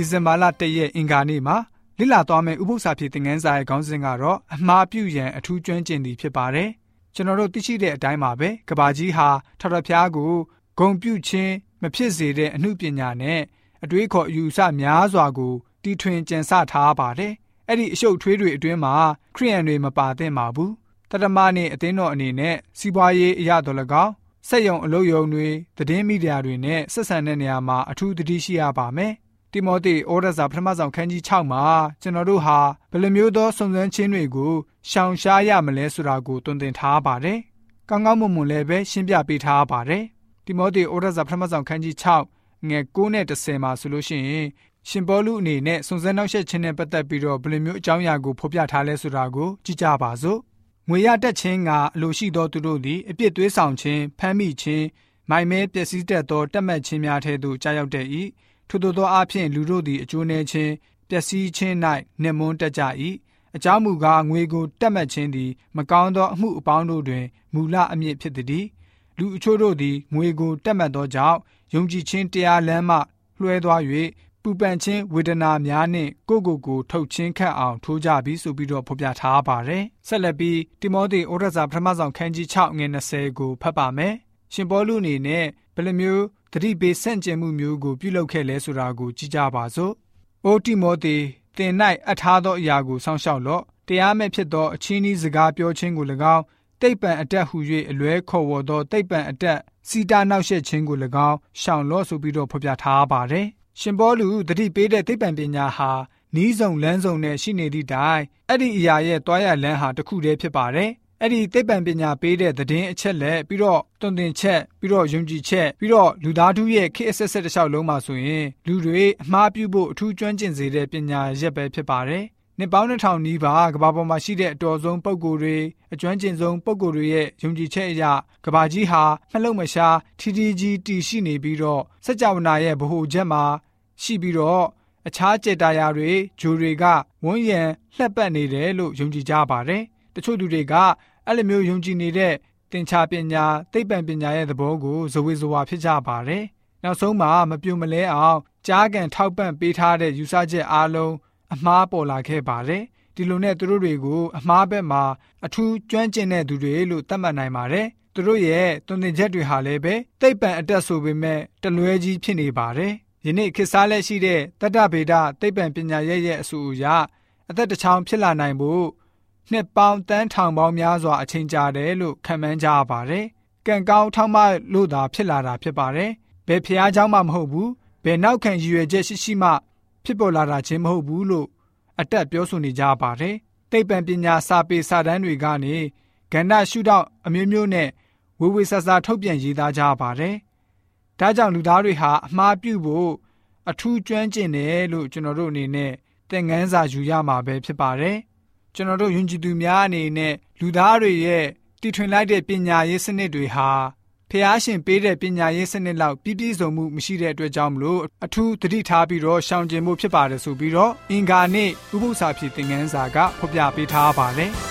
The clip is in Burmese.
ဒီဇင်ဘာလ၁ရက်အင်္ဂါနေ့မှာလိလာသွားမယ့်ဥပုသ္စာဖြစ်သင်ခန်းစာရဲ့ခေါင်းစဉ်ကတော့အမှားပြုရန်အထူးကျွမ်းကျင်သည်ဖြစ်ပါတယ်။ကျွန်တော်တို့သိရှိတဲ့အတိုင်းပါပဲကဘာကြီးဟာထထဖျားကိုဂုံပြုခြင်းမဖြစ်စေတဲ့အမှုပညာနဲ့အတွေးခေါ်အယူဆများစွာကိုတီထွင်ကြံစထားပါတယ်။အဲ့ဒီအရှုပ်ထွေးတွေအတွင်းမှာခရိယန်တွေမပါသင့်ပါဘူး။တတမနဲ့အသင်းတော်အနေနဲ့စီးပွားရေးအရာတော်၎င်းစက်ယုံအလုပ်ယုံတွေသတင်းမီဒီယာတွေနဲ့ဆက်ဆံတဲ့နေရာမှာအထူးသတိရှိရပါမယ်။ တိမောသေဩရစာပထမဆုံးခန်းကြီး6မှာကျွန်တော်တို့ဟာဘယ်လိုမျိုးသောစုံစမ်းခြင်းတွေကိုရှောင်ရှားရမလဲဆိုတာကိုတွင်တင်ထားပါတယ်။ကောင်းကောင်းမွန်မွန်လည်းပဲရှင်းပြပေးထားပါတယ်။တိမောသေဩရစာပထမဆုံးခန်းကြီး6ငယ်9နဲ့10မှာဆိုလို့ရှိရင်ရှင်ပေါလုအနေနဲ့စုံစမ်းနောက်ဆက်ခြင်းနဲ့ပတ်သက်ပြီးတော့ဘယ်လိုမျိုးအကြောင်းအရာကိုဖော်ပြထားလဲဆိုတာကိုကြည့်ကြပါစို့ငွေရတက်ခြင်းကအလိုရှိသောသူတို့သည်အပြစ်သွေးဆောင်ခြင်းဖမ်းမိခြင်းမိုင်မဲပျက်စီးတတ်သောတက်မှတ်ခြင်းများထဲသို့ကြာရောက်တတ်၏ ထို့သောသောအဖြစ်လူတို့သည်အကျိုးနည်းခြင်းပျက်စီးခြင်း၌နှင့်မွန်းတက်ကြ၏အကြောင်းမူကားငွေကိုတက်မှတ်ခြင်းသည်မကောင်းသောအမှုအပေါင်းတို့တွင်မူလအမြင့်ဖြစ်သည်လူအချို့တို့သည်ငွေကိုတက်မှတ်သောကြောင့်ယုံကြည်ခြင်းတရားလမ်းမှလွှဲသွား၍ပူပန်ခြင်းဝေဒနာများနှင့်ကိုယ့်ကိုယ်ကိုထုတ်ချင်းခတ်အောင်ထိုးကြပြီးဆိုပြီးတော့ဖော်ပြထားပါတယ်။ဆက်လက်ပြီးတိမောသေဩရစာပထမဆုံးခန်းကြီး6ငွေ20ကိုဖတ်ပါမယ်။ရှင်ပေါလုအနေနဲ့ဘယ်လိုမျိုး တတိပေးဆန့်ကျင်မှုမျိုးကိုပြုလုပ်ခဲ့လဲဆိုတာကိုကြည့်ကြပါစို့။အိုတိမောသေသင်၌အထားသောအရာကိုစောင့်ရှောက်လော့။တရားမဲ့ဖြစ်သောအချင်းဤစကားပြောခြင်းကို၎င်းတိတ်ပံအတက်ဟု၍အလွဲခေါ်ဝေါ်သောတိတ်ပံအတက်စီတာနောက်ဆက်ခြင်းကို၎င်းရှောင်လော့ဆိုပြီးတော့ဖော်ပြထားပါတယ်။ရှင်ဘောလူတတိပေးတဲ့သိပ္ပံပညာဟာနီးစုံလန်းစုံနဲ့ရှိနေသည့်တိုင်အဲ့ဒီအရာရဲ့တွားရလန်းဟာတစ်ခုတည်းဖြစ်ပါတယ် အဲ့ဒီသိပ္ပံပညာပေးတဲ့သတင်းအချက်လက်ပြီးတော့တွင်တင်ချက်ပြီးတော့ယုံကြည်ချက်ပြီးတော့လူသားထုရဲ့ခေတ်အဆက်ဆက်တစ်လျှောက်လုံးမှာဆိုရင်လူတွေအမှားပြုဖို့အထူးကျွမ်းကျင်စေတဲ့ပညာရက်ပဲဖြစ်ပါတယ်နှစ်ပေါင်း2000နီးပါးကဘာပေါ်မှာရှိတဲ့အတော်ဆုံးပုံကိုယ်တွေအကျွမ်းကျင်ဆုံးပုံကိုယ်တွေရဲ့ယုံကြည်ချက်အရကဘာကြီးဟာနှလုံးမရှားထီထီကြီးတည်ရှိနေပြီးတော့စัจ java နာရဲ့ဗဟိုချက်မှာရှိပြီးတော့အခြားကြေတာယာတွေဂျိုတွေကဝန်းရံလှက်ပတ်နေတယ်လို့ယုံကြည်ကြပါတယ်။တချို့သူတွေက အဲ့လိုမျိုးယုံကြည်နေတဲ့သင်္ချာပညာသိပ္ပံပညာရဲ့သဘောကိုဇဝေဇဝါဖြစ်ကြပါတယ်။နောက်ဆုံးမှာမပြုံမလဲအောင်ကြားကန်ထောက်ပံ့ပေးထားတဲ့ယူဆချက်အားလုံးအမှားပေါ်လာခဲ့ပါတယ်။ဒီလိုနဲ့သူတို့တွေကိုအမှားဘက်မှာအထူးကျွမ်းကျင်တဲ့သူတွေလို့သတ်မှတ်နိုင်ပါတယ်။သူတို့ရဲ့တွင်တင်ချက်တွေဟာလည်းပဲသိပ္ပံအတက်ဆိုပေမဲ့တလွဲကြီးဖြစ်နေပါတယ်။ယနေ့ခေတ်စားလက်ရှိတဲ့တတ္တဗေဒသိပ္ပံပညာရဲ့ရဲ့အဆူအရအသက်တစ်ချောင်းဖြစ်လာနိုင်ဖို့ နှစ်ပေါင်းတန်းထောင်ပေါင်းများစွာအချိန်ကြာတယ်လို့ခန့်မှန်းကြရပါတယ်။ကံကောင်းထောက်မလို့သာဖြစ်လာတာဖြစ်ပါတယ်။ဘယ်ဖျားเจ้าမှမဟုတ်ဘူး။ဘယ်နောက်ခံရည်ရွယ်ချက်ရှိရှိမှဖြစ်ပေါ်လာတာချင်းမဟုတ်ဘူးလို့အတက်ပြောဆိုနေကြပါတယ်။သိပ္ပံပညာစာပေစာတမ်းတွေကနေကဏ္ဍရှုထောင့်အမျိုးမျိုးနဲ့ဝေဝေဆာဆာထုတ်ပြန်ရေးသားကြပါတယ်။ဒါကြောင့်လူသားတွေဟာအမှားပြုဖို့အထူးကျွမ်းကျင်တယ်လို့ကျွန်တော်တို့အနေနဲ့သင်ခန်းစာယူရမှာပဲဖြစ်ပါတယ်။ ကျွန်တော်တို့ယဉ်ကျေးသူများအနေနဲ့လူသားတွေရဲ့တည်ထွင်လိုက်တဲ့ပညာရေးစနစ်တွေဟာဖះရှင်ပေးတဲ့ပညာရေးစနစ်လောက်ပြည့်ပြည့်စုံမှုမရှိတဲ့အတွက်ကြောင့်မလို့အထူးသတိထားပြီးတော့ရှောင်ကျဉ်မှုဖြစ်ပါတယ်ဆိုပြီးတော့အင်္ဂါနေ့ဥပုသ္စာဖြစ်သင်ခန်းစာကဖော်ပြပေးထားပါတယ်။